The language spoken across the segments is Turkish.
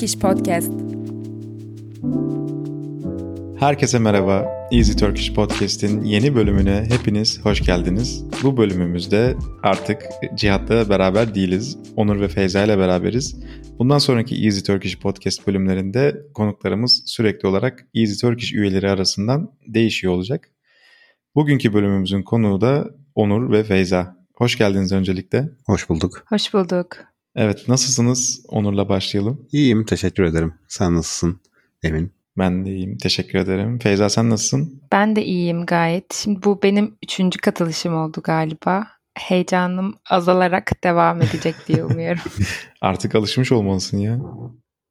Easy Turkish Podcast. Herkese merhaba. Easy Turkish Podcast'in yeni bölümüne hepiniz hoş geldiniz. Bu bölümümüzde artık Cihat'la beraber değiliz. Onur ve Feyza ile beraberiz. Bundan sonraki Easy Turkish Podcast bölümlerinde konuklarımız sürekli olarak Easy Turkish üyeleri arasından değişiyor olacak. Bugünkü bölümümüzün konuğu da Onur ve Feyza. Hoş geldiniz öncelikle. Hoş bulduk. Hoş bulduk. Evet nasılsınız? Onur'la başlayalım. İyiyim teşekkür ederim. Sen nasılsın Emin? Ben de iyiyim teşekkür ederim. Feyza sen nasılsın? Ben de iyiyim gayet. Şimdi bu benim üçüncü katılışım oldu galiba. Heyecanım azalarak devam edecek diye umuyorum. Artık alışmış olmalısın ya.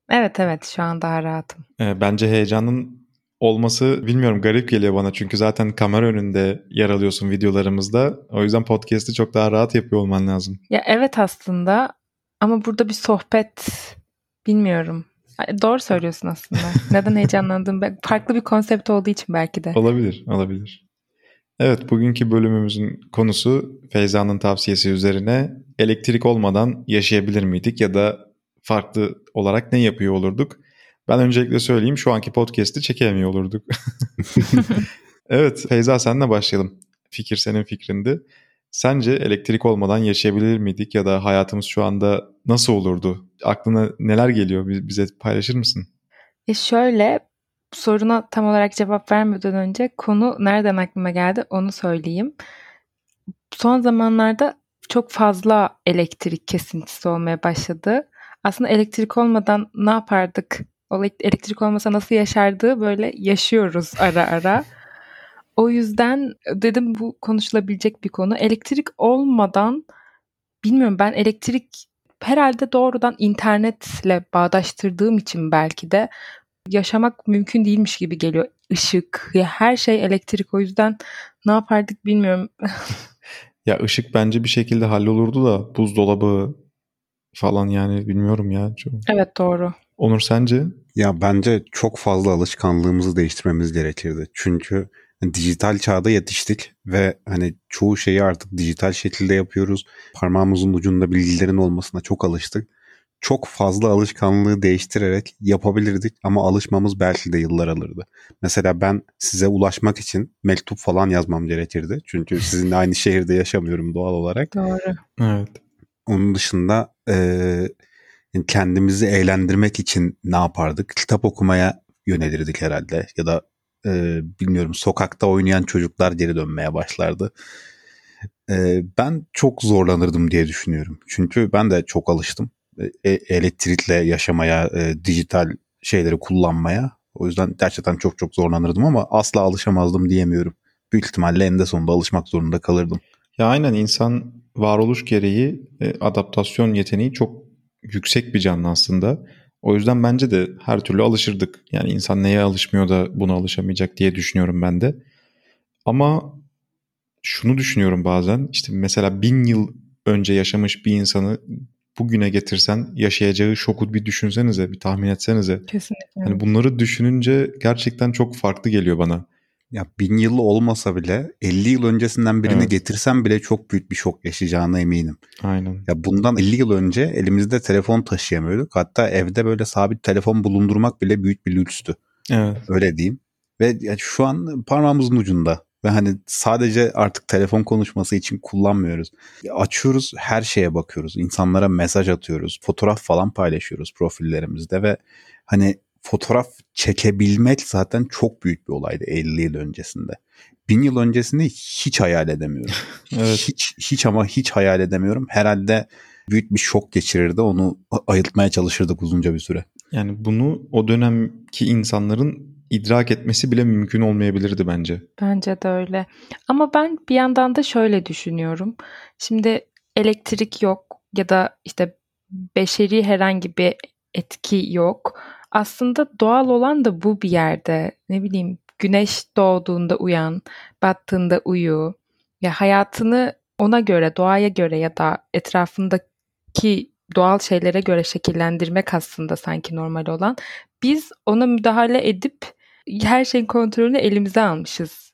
evet evet şu an daha rahatım. Ee, bence heyecanın olması bilmiyorum garip geliyor bana. Çünkü zaten kamera önünde yer alıyorsun videolarımızda. O yüzden podcast'i çok daha rahat yapıyor olman lazım. Ya evet aslında ama burada bir sohbet bilmiyorum. Doğru söylüyorsun aslında. Neden heyecanlandım? Farklı bir konsept olduğu için belki de. Olabilir, olabilir. Evet, bugünkü bölümümüzün konusu Feyza'nın tavsiyesi üzerine elektrik olmadan yaşayabilir miydik ya da farklı olarak ne yapıyor olurduk? Ben öncelikle söyleyeyim şu anki podcast'i çekemiyor olurduk. evet, Feyza senle başlayalım. Fikir senin fikrindi. Sence elektrik olmadan yaşayabilir miydik ya da hayatımız şu anda nasıl olurdu? Aklına neler geliyor bize paylaşır mısın? E şöyle soruna tam olarak cevap vermeden önce konu nereden aklıma geldi onu söyleyeyim. Son zamanlarda çok fazla elektrik kesintisi olmaya başladı. Aslında elektrik olmadan ne yapardık? Elektrik olmasa nasıl yaşardığı böyle yaşıyoruz ara ara. O yüzden dedim bu konuşulabilecek bir konu. Elektrik olmadan bilmiyorum ben elektrik herhalde doğrudan internetle bağdaştırdığım için belki de yaşamak mümkün değilmiş gibi geliyor. Işık, ya her şey elektrik o yüzden ne yapardık bilmiyorum. ya ışık bence bir şekilde hallolurdu da buzdolabı falan yani bilmiyorum ya. Çok... Evet doğru. Onur sence? Ya bence çok fazla alışkanlığımızı değiştirmemiz gerekirdi. Çünkü dijital çağda yetiştik ve hani çoğu şeyi artık dijital şekilde yapıyoruz. Parmağımızın ucunda bilgilerin olmasına çok alıştık. Çok fazla alışkanlığı değiştirerek yapabilirdik ama alışmamız belki de yıllar alırdı. Mesela ben size ulaşmak için mektup falan yazmam gerekirdi. Çünkü sizinle aynı şehirde yaşamıyorum doğal olarak. Doğru. Evet. Onun dışında e, kendimizi eğlendirmek için ne yapardık? Kitap okumaya yönelirdik herhalde ya da e, bilmiyorum sokakta oynayan çocuklar geri dönmeye başlardı. E, ben çok zorlanırdım diye düşünüyorum. Çünkü ben de çok alıştım e, elektrikle yaşamaya, e, dijital şeyleri kullanmaya. O yüzden gerçekten çok çok zorlanırdım ama asla alışamazdım diyemiyorum. Büyük ihtimalle eninde sonunda alışmak zorunda kalırdım. Ya aynen insan varoluş gereği e, adaptasyon yeteneği çok yüksek bir canlı aslında. O yüzden bence de her türlü alışırdık. Yani insan neye alışmıyor da buna alışamayacak diye düşünüyorum ben de. Ama şunu düşünüyorum bazen işte mesela bin yıl önce yaşamış bir insanı bugüne getirsen yaşayacağı şoku bir düşünsenize, bir tahmin etsenize. Kesinlikle. Yani bunları düşününce gerçekten çok farklı geliyor bana. Ya bin yıl olmasa bile 50 yıl öncesinden birini evet. getirsem bile çok büyük bir şok yaşayacağına eminim. Aynen. Ya bundan 50 yıl önce elimizde telefon taşıyamıyorduk. Hatta evde böyle sabit telefon bulundurmak bile büyük bir lükstü. Evet. Öyle diyeyim. Ve şu an parmağımızın ucunda. Ve hani sadece artık telefon konuşması için kullanmıyoruz. Açıyoruz her şeye bakıyoruz. İnsanlara mesaj atıyoruz. Fotoğraf falan paylaşıyoruz profillerimizde ve hani fotoğraf çekebilmek zaten çok büyük bir olaydı 50 yıl öncesinde. Bin yıl öncesinde hiç hayal edemiyorum. evet. Hiç hiç ama hiç hayal edemiyorum. Herhalde büyük bir şok geçirirdi. Onu ayıltmaya çalışırdık uzunca bir süre. Yani bunu o dönemki insanların idrak etmesi bile mümkün olmayabilirdi bence. Bence de öyle. Ama ben bir yandan da şöyle düşünüyorum. Şimdi elektrik yok ya da işte beşeri herhangi bir etki yok. Aslında doğal olan da bu bir yerde. Ne bileyim güneş doğduğunda uyan, battığında uyu. Ya hayatını ona göre, doğaya göre ya da etrafındaki doğal şeylere göre şekillendirmek aslında sanki normal olan. Biz ona müdahale edip her şeyin kontrolünü elimize almışız.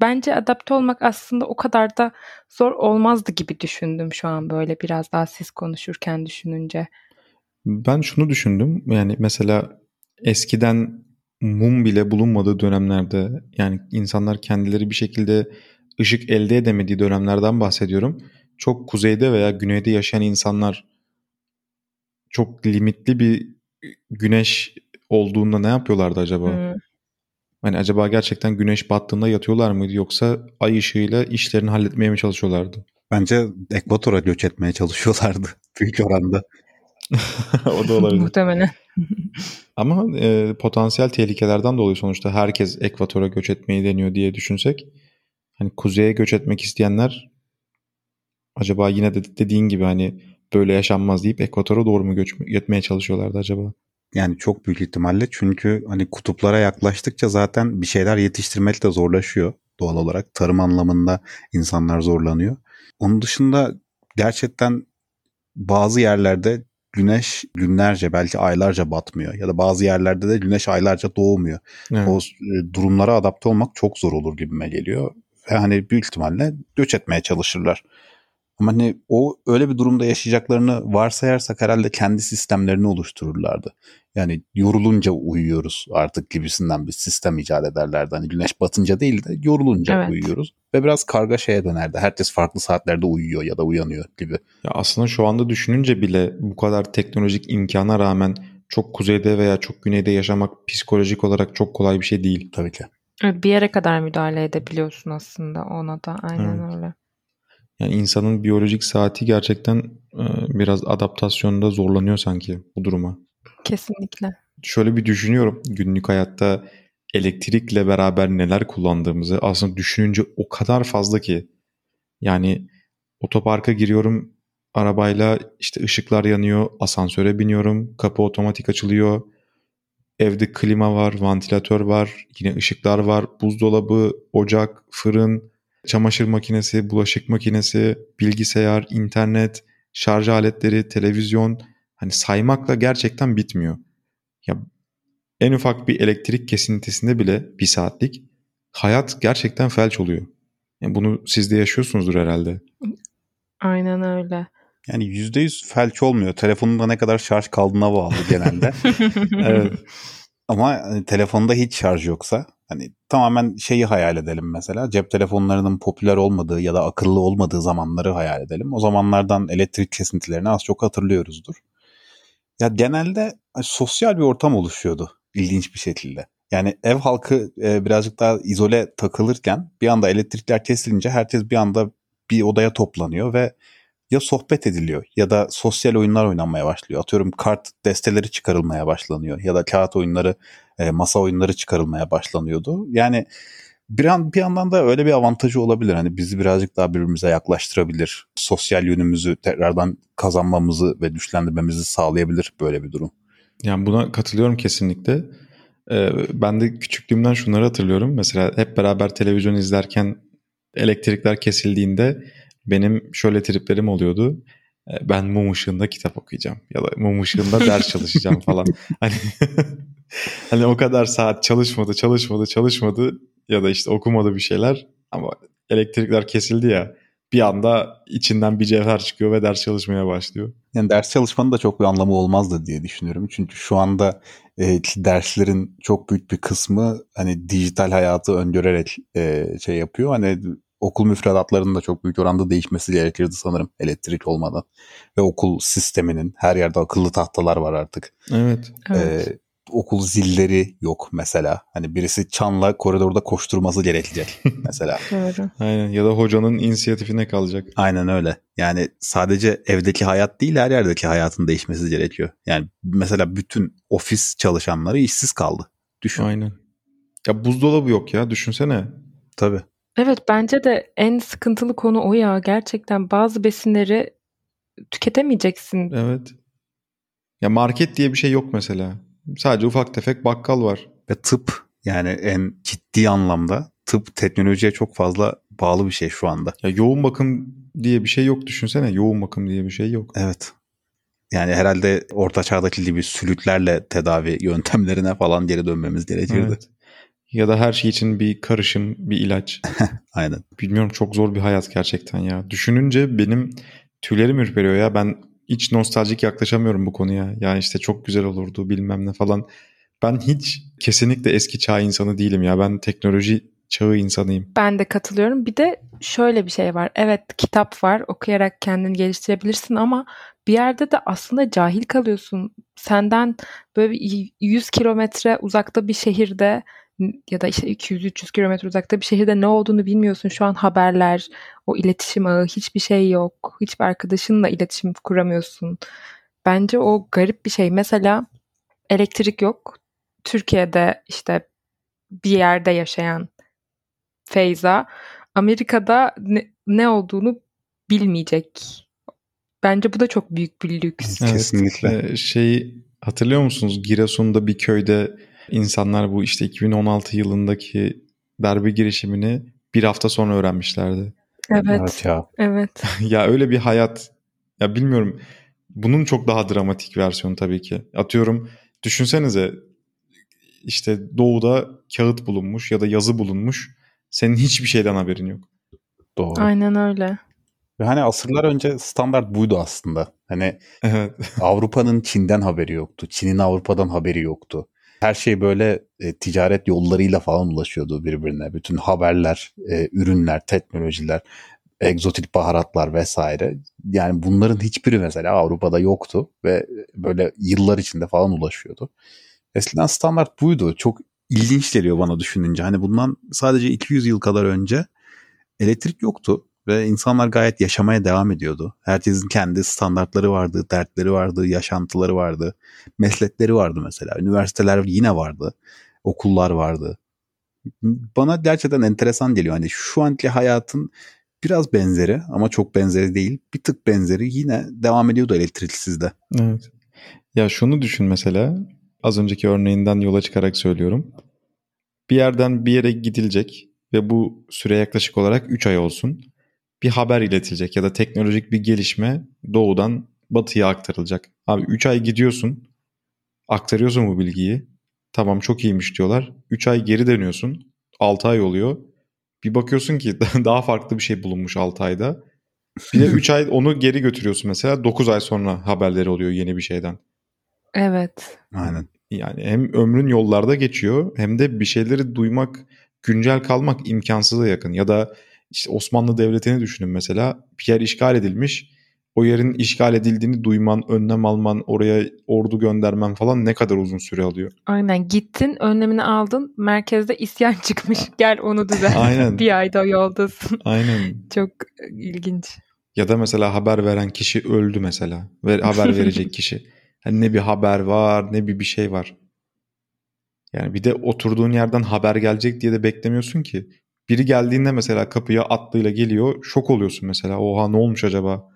Bence adapte olmak aslında o kadar da zor olmazdı gibi düşündüm şu an böyle biraz daha siz konuşurken düşününce. Ben şunu düşündüm. Yani mesela eskiden mum bile bulunmadığı dönemlerde yani insanlar kendileri bir şekilde ışık elde edemediği dönemlerden bahsediyorum. Çok kuzeyde veya güneyde yaşayan insanlar çok limitli bir güneş olduğunda ne yapıyorlardı acaba? Hmm. Hani acaba gerçekten güneş battığında yatıyorlar mıydı yoksa ay ışığıyla işlerini halletmeye mi çalışıyorlardı? Bence ekvatora göç etmeye çalışıyorlardı büyük oranda. o da olabilir. Muhtemelen. Ama e, potansiyel tehlikelerden dolayı sonuçta herkes ekvatora göç etmeyi deniyor diye düşünsek hani kuzeye göç etmek isteyenler acaba yine de dediğin gibi hani böyle yaşanmaz deyip ekvatora doğru mu göç etmeye çalışıyorlardı acaba? Yani çok büyük ihtimalle çünkü hani kutuplara yaklaştıkça zaten bir şeyler yetiştirmek de zorlaşıyor doğal olarak. Tarım anlamında insanlar zorlanıyor. Onun dışında gerçekten bazı yerlerde güneş günlerce belki aylarca batmıyor ya da bazı yerlerde de güneş aylarca doğmuyor. Evet. O e, durumlara adapte olmak çok zor olur gibime geliyor. Ve hani büyük ihtimalle göç etmeye çalışırlar. Ama hani o öyle bir durumda yaşayacaklarını varsayarsak herhalde kendi sistemlerini oluştururlardı. Yani yorulunca uyuyoruz artık gibisinden bir sistem icat ederlerdi. Hani güneş batınca değil de yorulunca evet. uyuyoruz. Ve biraz karga şeye dönerdi. Herkes farklı saatlerde uyuyor ya da uyanıyor gibi. Ya aslında şu anda düşününce bile bu kadar teknolojik imkana rağmen çok kuzeyde veya çok güneyde yaşamak psikolojik olarak çok kolay bir şey değil. Tabii ki. Evet, bir yere kadar müdahale edebiliyorsun aslında ona da aynen evet. öyle. Yani insanın biyolojik saati gerçekten e, biraz adaptasyonda zorlanıyor sanki bu duruma. Kesinlikle. Şöyle bir düşünüyorum günlük hayatta elektrikle beraber neler kullandığımızı aslında düşününce o kadar fazla ki. Yani otoparka giriyorum arabayla işte ışıklar yanıyor, asansöre biniyorum, kapı otomatik açılıyor. Evde klima var, vantilatör var, yine ışıklar var, buzdolabı, ocak, fırın, çamaşır makinesi, bulaşık makinesi, bilgisayar, internet, şarj aletleri, televizyon hani saymakla gerçekten bitmiyor. Ya en ufak bir elektrik kesintisinde bile bir saatlik hayat gerçekten felç oluyor. Yani bunu siz de yaşıyorsunuzdur herhalde. Aynen öyle. Yani %100 felç olmuyor. Telefonunda ne kadar şarj kaldığına bağlı genelde. evet. Ama hani, telefonda hiç şarj yoksa hani tamamen şeyi hayal edelim mesela. Cep telefonlarının popüler olmadığı ya da akıllı olmadığı zamanları hayal edelim. O zamanlardan elektrik kesintilerini az çok hatırlıyoruzdur. Ya genelde sosyal bir ortam oluşuyordu ilginç bir şekilde. Yani ev halkı e, birazcık daha izole takılırken bir anda elektrikler kesilince herkes bir anda bir odaya toplanıyor ve ya sohbet ediliyor ya da sosyal oyunlar oynanmaya başlıyor. Atıyorum kart desteleri çıkarılmaya başlanıyor ya da kağıt oyunları, e, masa oyunları çıkarılmaya başlanıyordu. Yani bir, an, bir yandan da öyle bir avantajı olabilir. Hani bizi birazcık daha birbirimize yaklaştırabilir. Sosyal yönümüzü tekrardan kazanmamızı ve güçlendirmemizi sağlayabilir böyle bir durum. Yani buna katılıyorum kesinlikle. Ee, ben de küçüklüğümden şunları hatırlıyorum. Mesela hep beraber televizyon izlerken elektrikler kesildiğinde benim şöyle triplerim oluyordu. Ee, ben mum ışığında kitap okuyacağım ya da mum ışığında ders çalışacağım falan. Hani hani o kadar saat çalışmadı, çalışmadı, çalışmadı ya da işte okumadı bir şeyler ama elektrikler kesildi ya bir anda içinden bir cevher çıkıyor ve ders çalışmaya başlıyor. Yani ders çalışmanın da çok bir anlamı olmazdı diye düşünüyorum. Çünkü şu anda e, derslerin çok büyük bir kısmı hani dijital hayatı öngörerek e, şey yapıyor. Hani okul müfredatlarının da çok büyük oranda değişmesi gerekirdi sanırım elektrik olmadan. Ve okul sisteminin her yerde akıllı tahtalar var artık. Evet. Evet okul zilleri yok mesela. Hani birisi çanla koridorda koşturması gerekecek mesela. Doğru. Aynen ya da hocanın inisiyatifine kalacak. Aynen öyle. Yani sadece evdeki hayat değil her yerdeki hayatın değişmesi gerekiyor. Yani mesela bütün ofis çalışanları işsiz kaldı. Düşün. Aynen. Ya buzdolabı yok ya düşünsene. Tabii. Evet bence de en sıkıntılı konu o ya. Gerçekten bazı besinleri tüketemeyeceksin. Evet. Ya market diye bir şey yok mesela. Sadece ufak tefek bakkal var. Ve tıp yani en ciddi anlamda tıp teknolojiye çok fazla bağlı bir şey şu anda. Ya yoğun bakım diye bir şey yok düşünsene. Yoğun bakım diye bir şey yok. Evet. Yani herhalde orta çağdaki gibi sülüklerle tedavi yöntemlerine falan geri dönmemiz gerekirdi. Evet. Ya da her şey için bir karışım, bir ilaç. Aynen. Bilmiyorum çok zor bir hayat gerçekten ya. Düşününce benim tüylerim ürperiyor ya. Ben hiç nostaljik yaklaşamıyorum bu konuya. Yani işte çok güzel olurdu bilmem ne falan. Ben hiç kesinlikle eski çağ insanı değilim ya. Ben teknoloji çağı insanıyım. Ben de katılıyorum. Bir de şöyle bir şey var. Evet kitap var. Okuyarak kendini geliştirebilirsin ama bir yerde de aslında cahil kalıyorsun. Senden böyle 100 kilometre uzakta bir şehirde ya da işte 200-300 kilometre uzakta bir şehirde ne olduğunu bilmiyorsun. Şu an haberler, o iletişim ağı hiçbir şey yok. Hiçbir arkadaşınla iletişim kuramıyorsun. Bence o garip bir şey. Mesela elektrik yok. Türkiye'de işte bir yerde yaşayan Feyza Amerika'da ne, ne olduğunu bilmeyecek. Bence bu da çok büyük bir lüks. Evet, Kesinlikle. Şey hatırlıyor musunuz? Giresun'da bir köyde insanlar bu işte 2016 yılındaki darbe girişimini bir hafta sonra öğrenmişlerdi. Evet. Evet ya. Evet. ya öyle bir hayat ya bilmiyorum. Bunun çok daha dramatik versiyonu tabii ki. Atıyorum düşünsenize işte doğuda kağıt bulunmuş ya da yazı bulunmuş. Senin hiçbir şeyden haberin yok. Doğru. Aynen öyle. Ve hani asırlar önce standart buydu aslında. Hani evet. Avrupa'nın Çin'den haberi yoktu. Çin'in Avrupa'dan haberi yoktu. Her şey böyle e, ticaret yollarıyla falan ulaşıyordu birbirine. Bütün haberler, e, ürünler, teknolojiler, egzotik baharatlar vesaire. Yani bunların hiçbiri mesela Avrupa'da yoktu ve böyle yıllar içinde falan ulaşıyordu. Eskiden standart buydu. Çok ilginç geliyor bana düşününce. Hani bundan sadece 200 yıl kadar önce elektrik yoktu ve insanlar gayet yaşamaya devam ediyordu. Herkesin kendi standartları vardı, dertleri vardı, yaşantıları vardı, meslekleri vardı mesela. Üniversiteler yine vardı, okullar vardı. Bana gerçekten enteresan geliyor. Hani şu anki hayatın biraz benzeri ama çok benzeri değil. Bir tık benzeri yine devam ediyordu elektriksizde. Evet. Ya şunu düşün mesela az önceki örneğinden yola çıkarak söylüyorum. Bir yerden bir yere gidilecek ve bu süre yaklaşık olarak 3 ay olsun. Bir haber iletilecek ya da teknolojik bir gelişme doğudan batıya aktarılacak. Abi 3 ay gidiyorsun, aktarıyorsun bu bilgiyi. Tamam çok iyiymiş diyorlar. 3 ay geri dönüyorsun. 6 ay oluyor. Bir bakıyorsun ki daha farklı bir şey bulunmuş 6 ayda. Bir de 3 ay onu geri götürüyorsun mesela. 9 ay sonra haberleri oluyor yeni bir şeyden. Evet. Aynen. Yani hem ömrün yollarda geçiyor hem de bir şeyleri duymak, güncel kalmak imkansıza yakın. Ya da işte Osmanlı Devleti'ni düşünün mesela bir yer işgal edilmiş. O yerin işgal edildiğini duyman, önlem alman, oraya ordu göndermen falan ne kadar uzun süre alıyor. Aynen gittin, önlemini aldın, merkezde isyan çıkmış. Gel onu düzelt. Aynen. bir ayda yoldasın. Aynen. Çok ilginç. Ya da mesela haber veren kişi öldü mesela. Ve haber verecek kişi. Hani ne bir haber var ne bir bir şey var. Yani bir de oturduğun yerden haber gelecek diye de beklemiyorsun ki. Biri geldiğinde mesela kapıya atlıyla geliyor şok oluyorsun mesela. Oha ne olmuş acaba?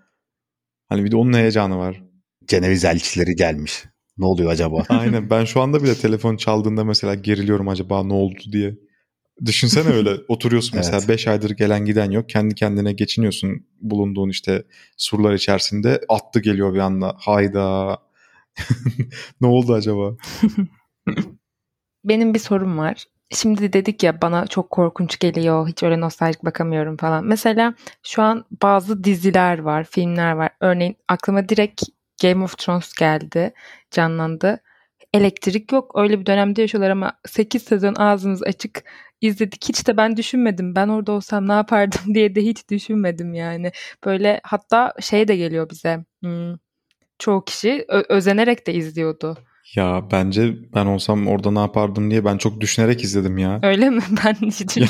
Hani bir de onun heyecanı var. Ceneviz elçileri gelmiş. Ne oluyor acaba? Aynen ben şu anda bile telefon çaldığında mesela geriliyorum acaba ne oldu diye. Düşünsene öyle oturuyorsun mesela 5 evet. aydır gelen giden yok. Kendi kendine geçiniyorsun bulunduğun işte surlar içerisinde. Attı geliyor bir anda. Hayda ne oldu acaba? Benim bir sorum var. Şimdi dedik ya bana çok korkunç geliyor. Hiç öyle nostaljik bakamıyorum falan. Mesela şu an bazı diziler var, filmler var. Örneğin aklıma direkt Game of Thrones geldi, canlandı. Elektrik yok. Öyle bir dönemde yaşıyorlar ama 8 sezon ağzımız açık izledik. Hiç de ben düşünmedim. Ben orada olsam ne yapardım diye de hiç düşünmedim yani. Böyle hatta şey de geliyor bize. Hmm, çoğu kişi özenerek de izliyordu. Ya bence ben olsam orada ne yapardım diye ben çok düşünerek izledim ya. Öyle mi? Ben hiç ya,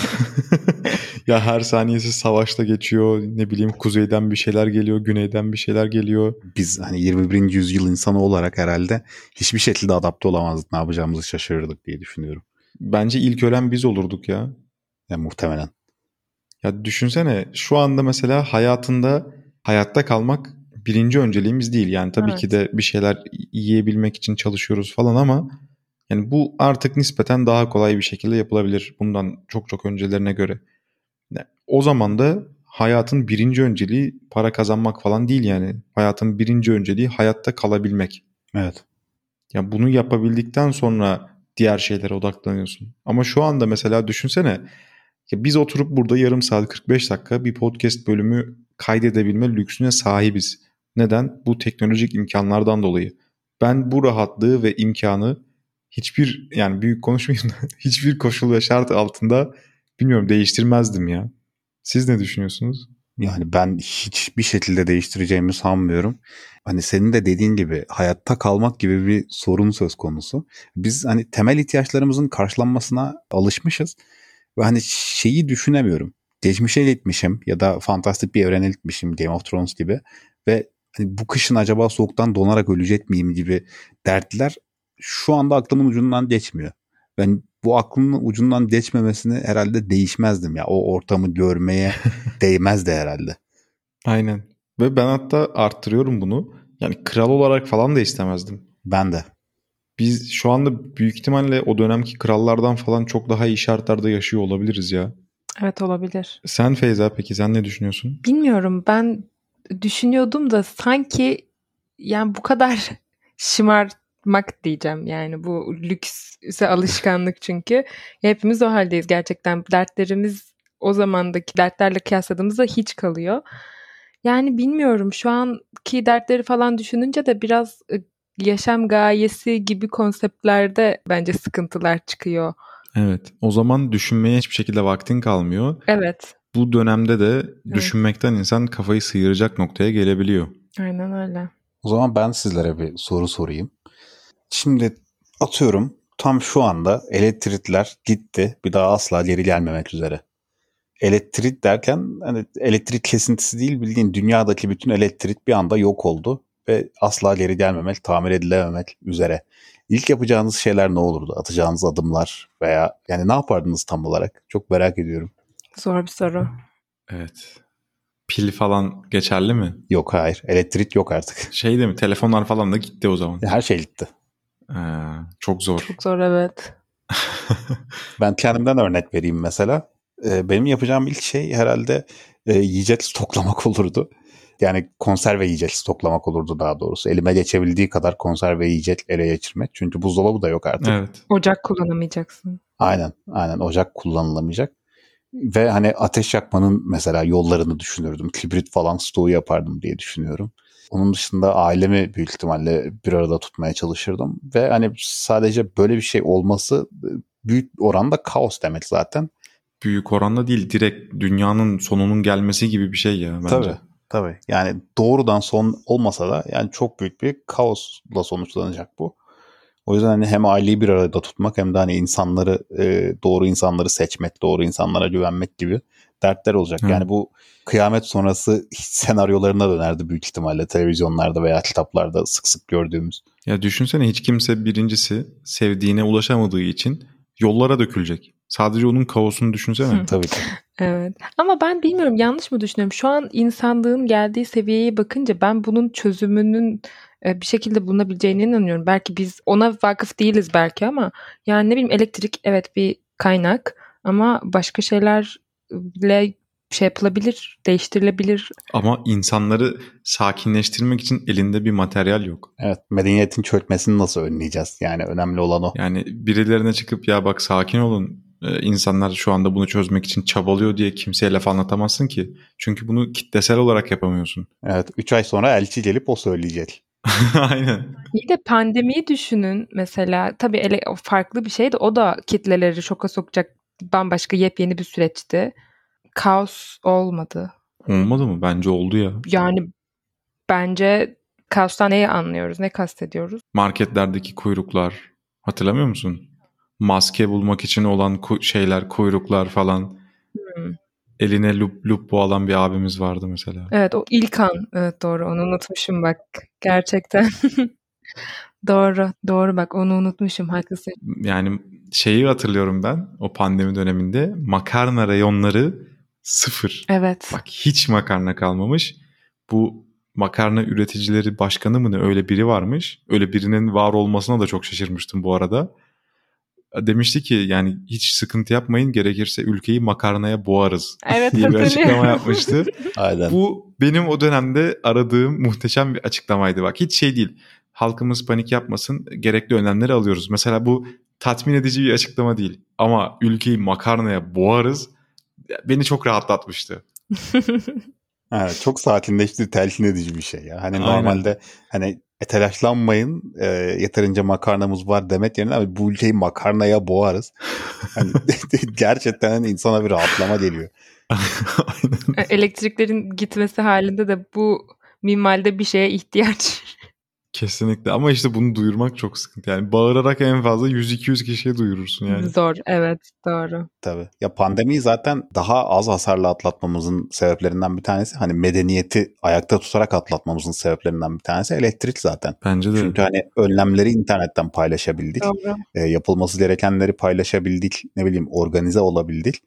ya her saniyesi savaşta geçiyor. Ne bileyim kuzeyden bir şeyler geliyor, güneyden bir şeyler geliyor. Biz hani 21. yüzyıl insanı olarak herhalde hiçbir şekilde adapte olamazdık. Ne yapacağımızı şaşırırdık diye düşünüyorum. Bence ilk ölen biz olurduk ya. Ya muhtemelen. Ya düşünsene şu anda mesela hayatında hayatta kalmak birinci önceliğimiz değil. Yani tabii evet. ki de bir şeyler yiyebilmek için çalışıyoruz falan ama yani bu artık nispeten daha kolay bir şekilde yapılabilir bundan çok çok öncelerine göre. O zaman da hayatın birinci önceliği para kazanmak falan değil yani. Hayatın birinci önceliği hayatta kalabilmek. Evet. Ya bunu yapabildikten sonra diğer şeylere odaklanıyorsun. Ama şu anda mesela düşünsene ya biz oturup burada yarım saat 45 dakika bir podcast bölümü kaydedebilme lüksüne sahibiz. Neden? Bu teknolojik imkanlardan dolayı. Ben bu rahatlığı ve imkanı hiçbir yani büyük konuşmayayım hiçbir koşul ve şart altında bilmiyorum değiştirmezdim ya. Siz ne düşünüyorsunuz? Yani ben hiçbir şekilde değiştireceğimi sanmıyorum. Hani senin de dediğin gibi hayatta kalmak gibi bir sorun söz konusu. Biz hani temel ihtiyaçlarımızın karşılanmasına alışmışız. Ve hani şeyi düşünemiyorum. Geçmişe gitmişim ya da fantastik bir evrene gitmişim Game of Thrones gibi. Ve hani bu kışın acaba soğuktan donarak ölecek miyim gibi dertler şu anda aklımın ucundan geçmiyor. Ben bu aklımın ucundan geçmemesini herhalde değişmezdim ya. O ortamı görmeye değmezdi herhalde. Aynen. Ve ben hatta arttırıyorum bunu. Yani kral olarak falan da istemezdim. Ben de. Biz şu anda büyük ihtimalle o dönemki krallardan falan çok daha iyi şartlarda yaşıyor olabiliriz ya. Evet olabilir. Sen Feyza peki sen ne düşünüyorsun? Bilmiyorum ben düşünüyordum da sanki yani bu kadar şımarmak diyeceğim. Yani bu lükse alışkanlık çünkü. Hepimiz o haldeyiz gerçekten. Dertlerimiz o zamandaki dertlerle kıyasladığımızda hiç kalıyor. Yani bilmiyorum şu anki dertleri falan düşününce de biraz ı, yaşam gayesi gibi konseptlerde bence sıkıntılar çıkıyor. Evet. O zaman düşünmeye hiçbir şekilde vaktin kalmıyor. Evet. Bu dönemde de düşünmekten insan kafayı sıyıracak noktaya gelebiliyor. Aynen öyle. O zaman ben sizlere bir soru sorayım. Şimdi atıyorum tam şu anda elektrikler gitti. Bir daha asla geri gelmemek üzere. Elektrik derken hani elektrik kesintisi değil bildiğin dünyadaki bütün elektrik bir anda yok oldu ve asla geri gelmemek, tamir edilememek üzere. İlk yapacağınız şeyler ne olurdu? Atacağınız adımlar veya yani ne yapardınız tam olarak? Çok merak ediyorum. Zor bir soru. Evet. Pil falan geçerli mi? Yok hayır. Elektrik yok artık. Şey de mi? Telefonlar falan da gitti o zaman. Her şey gitti. Ee, çok zor. Çok zor evet. Ben kendimden örnek vereyim mesela. Ee, benim yapacağım ilk şey herhalde e, yiyecek stoklamak olurdu. Yani konserve yiyecek stoklamak olurdu daha doğrusu. Elime geçebildiği kadar konserve yiyecek ele geçirmek. Çünkü buzdolabı da yok artık. Evet. Ocak kullanamayacaksın. Aynen, aynen ocak kullanılamayacak. Ve hani ateş yakmanın mesela yollarını düşünürdüm. Kibrit falan stoğu yapardım diye düşünüyorum. Onun dışında ailemi büyük ihtimalle bir arada tutmaya çalışırdım. Ve hani sadece böyle bir şey olması e, büyük oranda kaos demek zaten. Büyük oranda değil direkt dünyanın sonunun gelmesi gibi bir şey ya bence. Tabii. Tabii. Yani doğrudan son olmasa da yani çok büyük bir kaosla sonuçlanacak bu. O yüzden hani hem aileyi bir arada tutmak hem de hani insanları e, doğru insanları seçmek, doğru insanlara güvenmek gibi dertler olacak. Hı. Yani bu kıyamet sonrası senaryolarına dönerdi büyük ihtimalle televizyonlarda veya kitaplarda sık sık gördüğümüz. Ya düşünsene hiç kimse birincisi sevdiğine ulaşamadığı için yollara dökülecek. Sadece onun kaosunu düşünsene. Hı. Tabii ki. Evet. Ama ben bilmiyorum yanlış mı düşünüyorum? Şu an insanlığın geldiği seviyeye bakınca ben bunun çözümünün bir şekilde bulunabileceğine inanıyorum. Belki biz ona vakıf değiliz belki ama yani ne bileyim elektrik evet bir kaynak ama başka şeylerle şey yapılabilir, değiştirilebilir. Ama insanları sakinleştirmek için elinde bir materyal yok. Evet. Medeniyetin çökmesini nasıl önleyeceğiz? Yani önemli olan o. Yani birilerine çıkıp ya bak sakin olun e, insanlar şu anda bunu çözmek için çabalıyor diye kimseye laf anlatamazsın ki. Çünkü bunu kitlesel olarak yapamıyorsun. Evet. 3 ay sonra elçi gelip o söyleyecek. Aynen. İyi de pandemiyi düşünün mesela. Tabii ele, farklı bir şey de o da kitleleri şoka sokacak bambaşka yepyeni bir süreçti. Kaos olmadı. Olmadı mı? Bence oldu ya. Yani bence kaostan neyi anlıyoruz, ne kastediyoruz? Marketlerdeki kuyruklar. Hatırlamıyor musun? Maske bulmak için olan ku- şeyler, kuyruklar falan. Hmm. Eline lup lup alan bir abimiz vardı mesela. Evet o ilk an. Evet doğru onu unutmuşum bak. Gerçekten. doğru doğru bak onu unutmuşum haklısın. Yani şeyi hatırlıyorum ben o pandemi döneminde makarna reyonları sıfır. Evet. Bak hiç makarna kalmamış. Bu makarna üreticileri başkanı mı ne öyle biri varmış. Öyle birinin var olmasına da çok şaşırmıştım bu arada. Demişti ki yani hiç sıkıntı yapmayın gerekirse ülkeyi makarnaya boğarız Evet diye bir açıklama yapmıştı. Aynen. Bu benim o dönemde aradığım muhteşem bir açıklamaydı. Bak hiç şey değil. Halkımız panik yapmasın. Gerekli önlemleri alıyoruz. Mesela bu tatmin edici bir açıklama değil. Ama ülkeyi makarnaya boğarız. Beni çok rahatlatmıştı. Evet, çok sakinleşti, telkin edici bir şey ya. Hani Aynen. normalde hani e, telaşlanmayın e, yeterince makarnamız var demet yerine abi bu ülkeyi makarnaya boğarız. Hani gerçekten hani insana bir rahatlama geliyor. Aynen. Elektriklerin gitmesi halinde de bu minvalde bir şeye ihtiyaç. Kesinlikle ama işte bunu duyurmak çok sıkıntı. Yani bağırarak en fazla 100-200 kişiye duyurursun yani. Zor evet doğru. Tabii. Ya pandemiyi zaten daha az hasarla atlatmamızın sebeplerinden bir tanesi hani medeniyeti ayakta tutarak atlatmamızın sebeplerinden bir tanesi elektrik zaten. Bence de. Çünkü hani önlemleri internetten paylaşabildik. Doğru. E, yapılması gerekenleri paylaşabildik. Ne bileyim organize olabildik.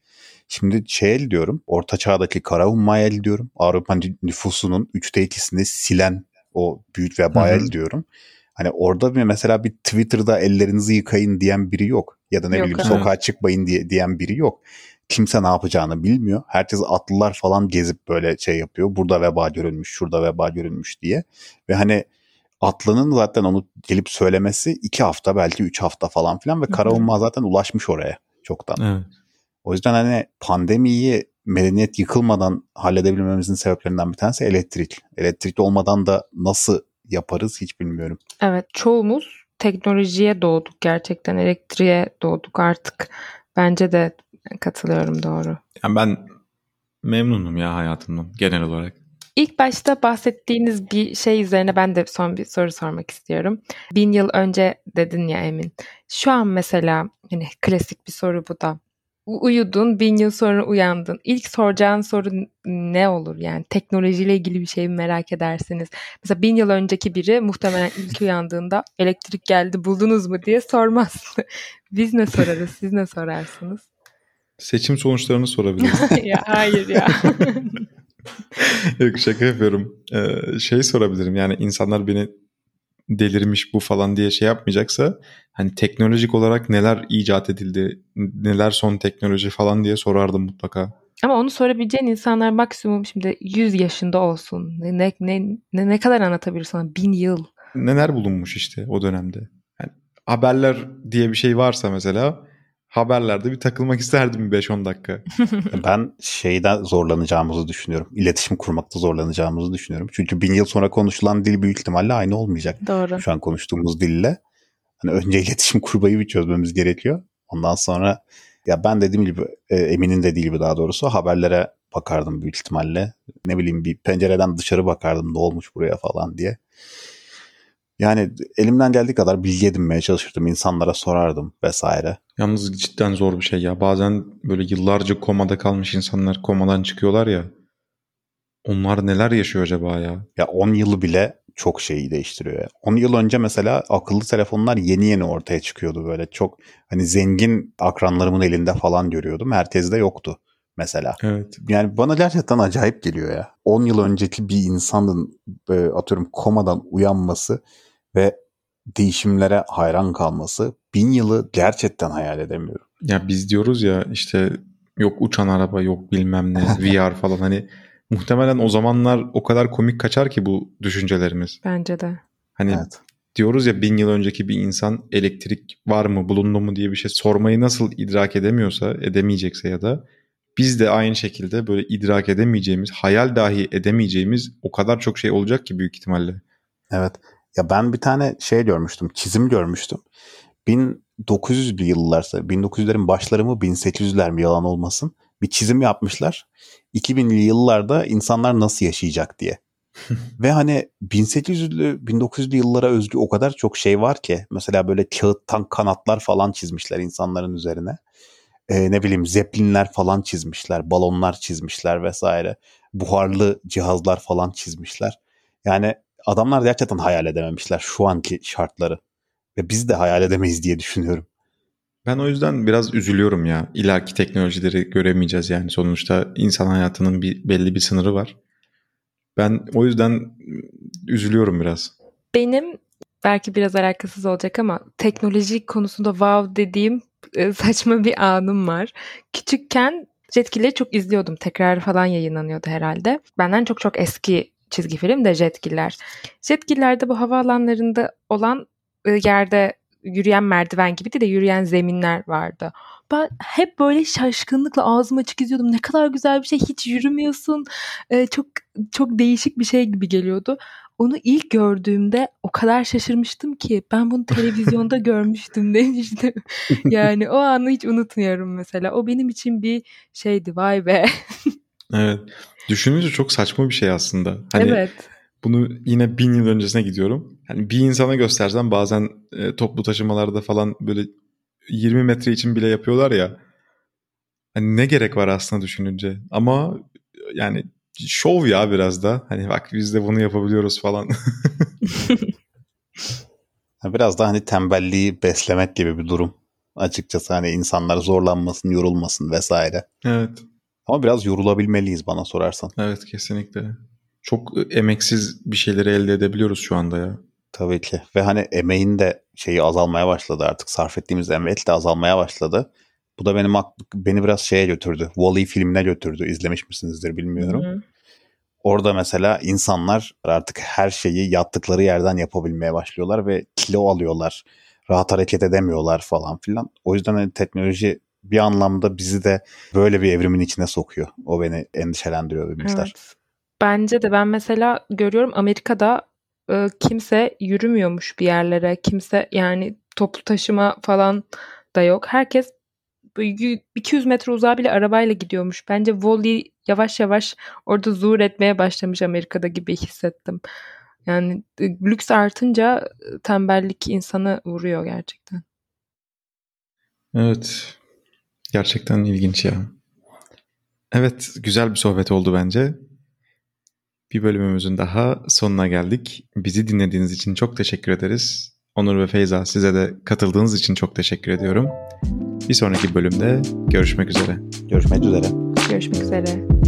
Şimdi şey diyorum. Orta çağdaki Karahummayı el diyorum. Avrupa nüfusunun üçte ikisini silen o büyük vebaya Hı hı. diyorum. Hani orada bir mesela bir Twitter'da ellerinizi yıkayın diyen biri yok. Ya da ne Yok, bileyim evet. sokağa çıkmayın diye, diyen biri yok. Kimse ne yapacağını bilmiyor. Herkes atlılar falan gezip böyle şey yapıyor. Burada veba görülmüş, şurada veba görülmüş diye. Ve hani Atlı'nın zaten onu gelip söylemesi iki hafta belki üç hafta falan filan ve. Karaumma zaten ulaşmış oraya çoktan. Evet. O yüzden hani pandemiyi medeniyet yıkılmadan halledebilmemizin sebeplerinden bir tanesi elektrik. Elektrikli olmadan da nasıl yaparız hiç bilmiyorum. Evet çoğumuz teknolojiye doğduk gerçekten elektriğe doğduk artık. Bence de katılıyorum doğru. Yani ben memnunum ya hayatımdan genel olarak. İlk başta bahsettiğiniz bir şey üzerine ben de son bir soru sormak istiyorum. Bin yıl önce dedin ya Emin. Şu an mesela hani klasik bir soru bu da. Uyudun, bin yıl sonra uyandın. İlk soracağın soru ne olur? Yani teknolojiyle ilgili bir şey mi merak edersiniz? Mesela bin yıl önceki biri muhtemelen ilk uyandığında elektrik geldi buldunuz mu diye sormaz. Biz ne sorarız? Siz ne sorarsınız? Seçim sonuçlarını sorabilirim. ya hayır ya. Yok şaka yapıyorum. Ee, şey sorabilirim yani insanlar beni delirmiş bu falan diye şey yapmayacaksa hani teknolojik olarak neler icat edildi, neler son teknoloji falan diye sorardım mutlaka. Ama onu sorabileceğin insanlar maksimum şimdi 100 yaşında olsun. Ne ne ne, ne, kadar anlatabilir sana? Bin yıl. Neler bulunmuş işte o dönemde. Yani haberler diye bir şey varsa mesela haberlerde bir takılmak isterdim 5-10 dakika. Ben şeyden zorlanacağımızı düşünüyorum. İletişim kurmakta zorlanacağımızı düşünüyorum. Çünkü bin yıl sonra konuşulan dil büyük ihtimalle aynı olmayacak. Doğru. Şu an konuştuğumuz dille. Hani önce iletişim kurmayı bir çözmemiz gerekiyor. Ondan sonra ya ben dediğim gibi e, Emin'in dediği gibi daha doğrusu haberlere bakardım büyük ihtimalle. Ne bileyim bir pencereden dışarı bakardım ne olmuş buraya falan diye. Yani elimden geldiği kadar bilgi edinmeye çalışırdım. insanlara sorardım vesaire. Yalnız cidden zor bir şey ya. Bazen böyle yıllarca komada kalmış insanlar komadan çıkıyorlar ya. Onlar neler yaşıyor acaba ya? Ya 10 yılı bile çok şeyi değiştiriyor. ya. 10 yıl önce mesela akıllı telefonlar yeni yeni ortaya çıkıyordu böyle. Çok hani zengin akranlarımın elinde falan görüyordum. Herkeste yoktu mesela. Evet. Yani bana gerçekten acayip geliyor ya. 10 yıl önceki bir insanın e, atıyorum komadan uyanması ve değişimlere hayran kalması bin yılı gerçekten hayal edemiyorum. Ya biz diyoruz ya işte yok uçan araba yok bilmem ne VR falan hani muhtemelen o zamanlar o kadar komik kaçar ki bu düşüncelerimiz. Bence de. Hani Evet. diyoruz ya bin yıl önceki bir insan elektrik var mı bulundu mu diye bir şey sormayı nasıl idrak edemiyorsa edemeyecekse ya da biz de aynı şekilde böyle idrak edemeyeceğimiz hayal dahi edemeyeceğimiz o kadar çok şey olacak ki büyük ihtimalle. Evet. Ya ben bir tane şey görmüştüm, çizim görmüştüm. 1900'lü yıllarsa, 1900'lerin başları mı 1800'ler mi yalan olmasın. Bir çizim yapmışlar. 2000'li yıllarda insanlar nasıl yaşayacak diye. Ve hani 1800'lü 1900'lü yıllara özgü o kadar çok şey var ki. Mesela böyle kağıttan kanatlar falan çizmişler insanların üzerine. Ee, ne bileyim zeplinler falan çizmişler, balonlar çizmişler vesaire. Buharlı cihazlar falan çizmişler. Yani adamlar gerçekten hayal edememişler şu anki şartları. Ve biz de hayal edemeyiz diye düşünüyorum. Ben o yüzden biraz üzülüyorum ya. İleriki teknolojileri göremeyeceğiz yani. Sonuçta insan hayatının bir belli bir sınırı var. Ben o yüzden üzülüyorum biraz. Benim belki biraz alakasız olacak ama teknoloji konusunda wow dediğim e, saçma bir anım var. Küçükken Jetgiller'i çok izliyordum. Tekrar falan yayınlanıyordu herhalde. Benden çok çok eski çizgi film de Jetgiller. Jetgiller'de bu havaalanlarında olan yerde yürüyen merdiven gibi de yürüyen zeminler vardı. ben hep böyle şaşkınlıkla ağzım açık izliyordum. Ne kadar güzel bir şey. Hiç yürümüyorsun. Ee, çok çok değişik bir şey gibi geliyordu. Onu ilk gördüğümde o kadar şaşırmıştım ki ben bunu televizyonda görmüştüm demiştim. Yani o anı hiç unutmuyorum mesela. O benim için bir şeydi vay be. Evet. Düşününce çok saçma bir şey aslında. Hani evet. Bunu yine bin yıl öncesine gidiyorum. Hani bir insana göstersen bazen e, toplu taşımalarda falan böyle 20 metre için bile yapıyorlar ya. Hani ne gerek var aslında düşününce. Ama yani şov ya biraz da. Hani bak biz de bunu yapabiliyoruz falan. biraz da hani tembelliği beslemek gibi bir durum. Açıkçası hani insanlar zorlanmasın, yorulmasın vesaire. Evet. Ama biraz yorulabilmeliyiz bana sorarsan. Evet kesinlikle. Çok emeksiz bir şeyleri elde edebiliyoruz şu anda ya. Tabii ki. Ve hani emeğin de şeyi azalmaya başladı artık. Sarf ettiğimiz emek de azalmaya başladı. Bu da benim beni biraz şeye götürdü. Wall-E filmine götürdü. İzlemiş misinizdir bilmiyorum. Hı-hı. Orada mesela insanlar artık her şeyi yattıkları yerden yapabilmeye başlıyorlar ve kilo alıyorlar. Rahat hareket edemiyorlar falan filan. O yüzden hani teknoloji bir anlamda bizi de böyle bir evrimin içine sokuyor. O beni endişelendiriyor bir miktar. Evet. Bence de ben mesela görüyorum Amerika'da e, kimse yürümüyormuş bir yerlere. Kimse yani toplu taşıma falan da yok. Herkes 200 metre uzağa bile arabayla gidiyormuş. Bence Wall-E yavaş yavaş orada zuhur etmeye başlamış Amerika'da gibi hissettim. Yani e, lüks artınca e, tembellik insanı vuruyor gerçekten. Evet. Gerçekten ilginç ya. Evet, güzel bir sohbet oldu bence. Bir bölümümüzün daha sonuna geldik. Bizi dinlediğiniz için çok teşekkür ederiz. Onur ve Feyza size de katıldığınız için çok teşekkür ediyorum. Bir sonraki bölümde görüşmek üzere. Görüşmek üzere. Görüşmek üzere.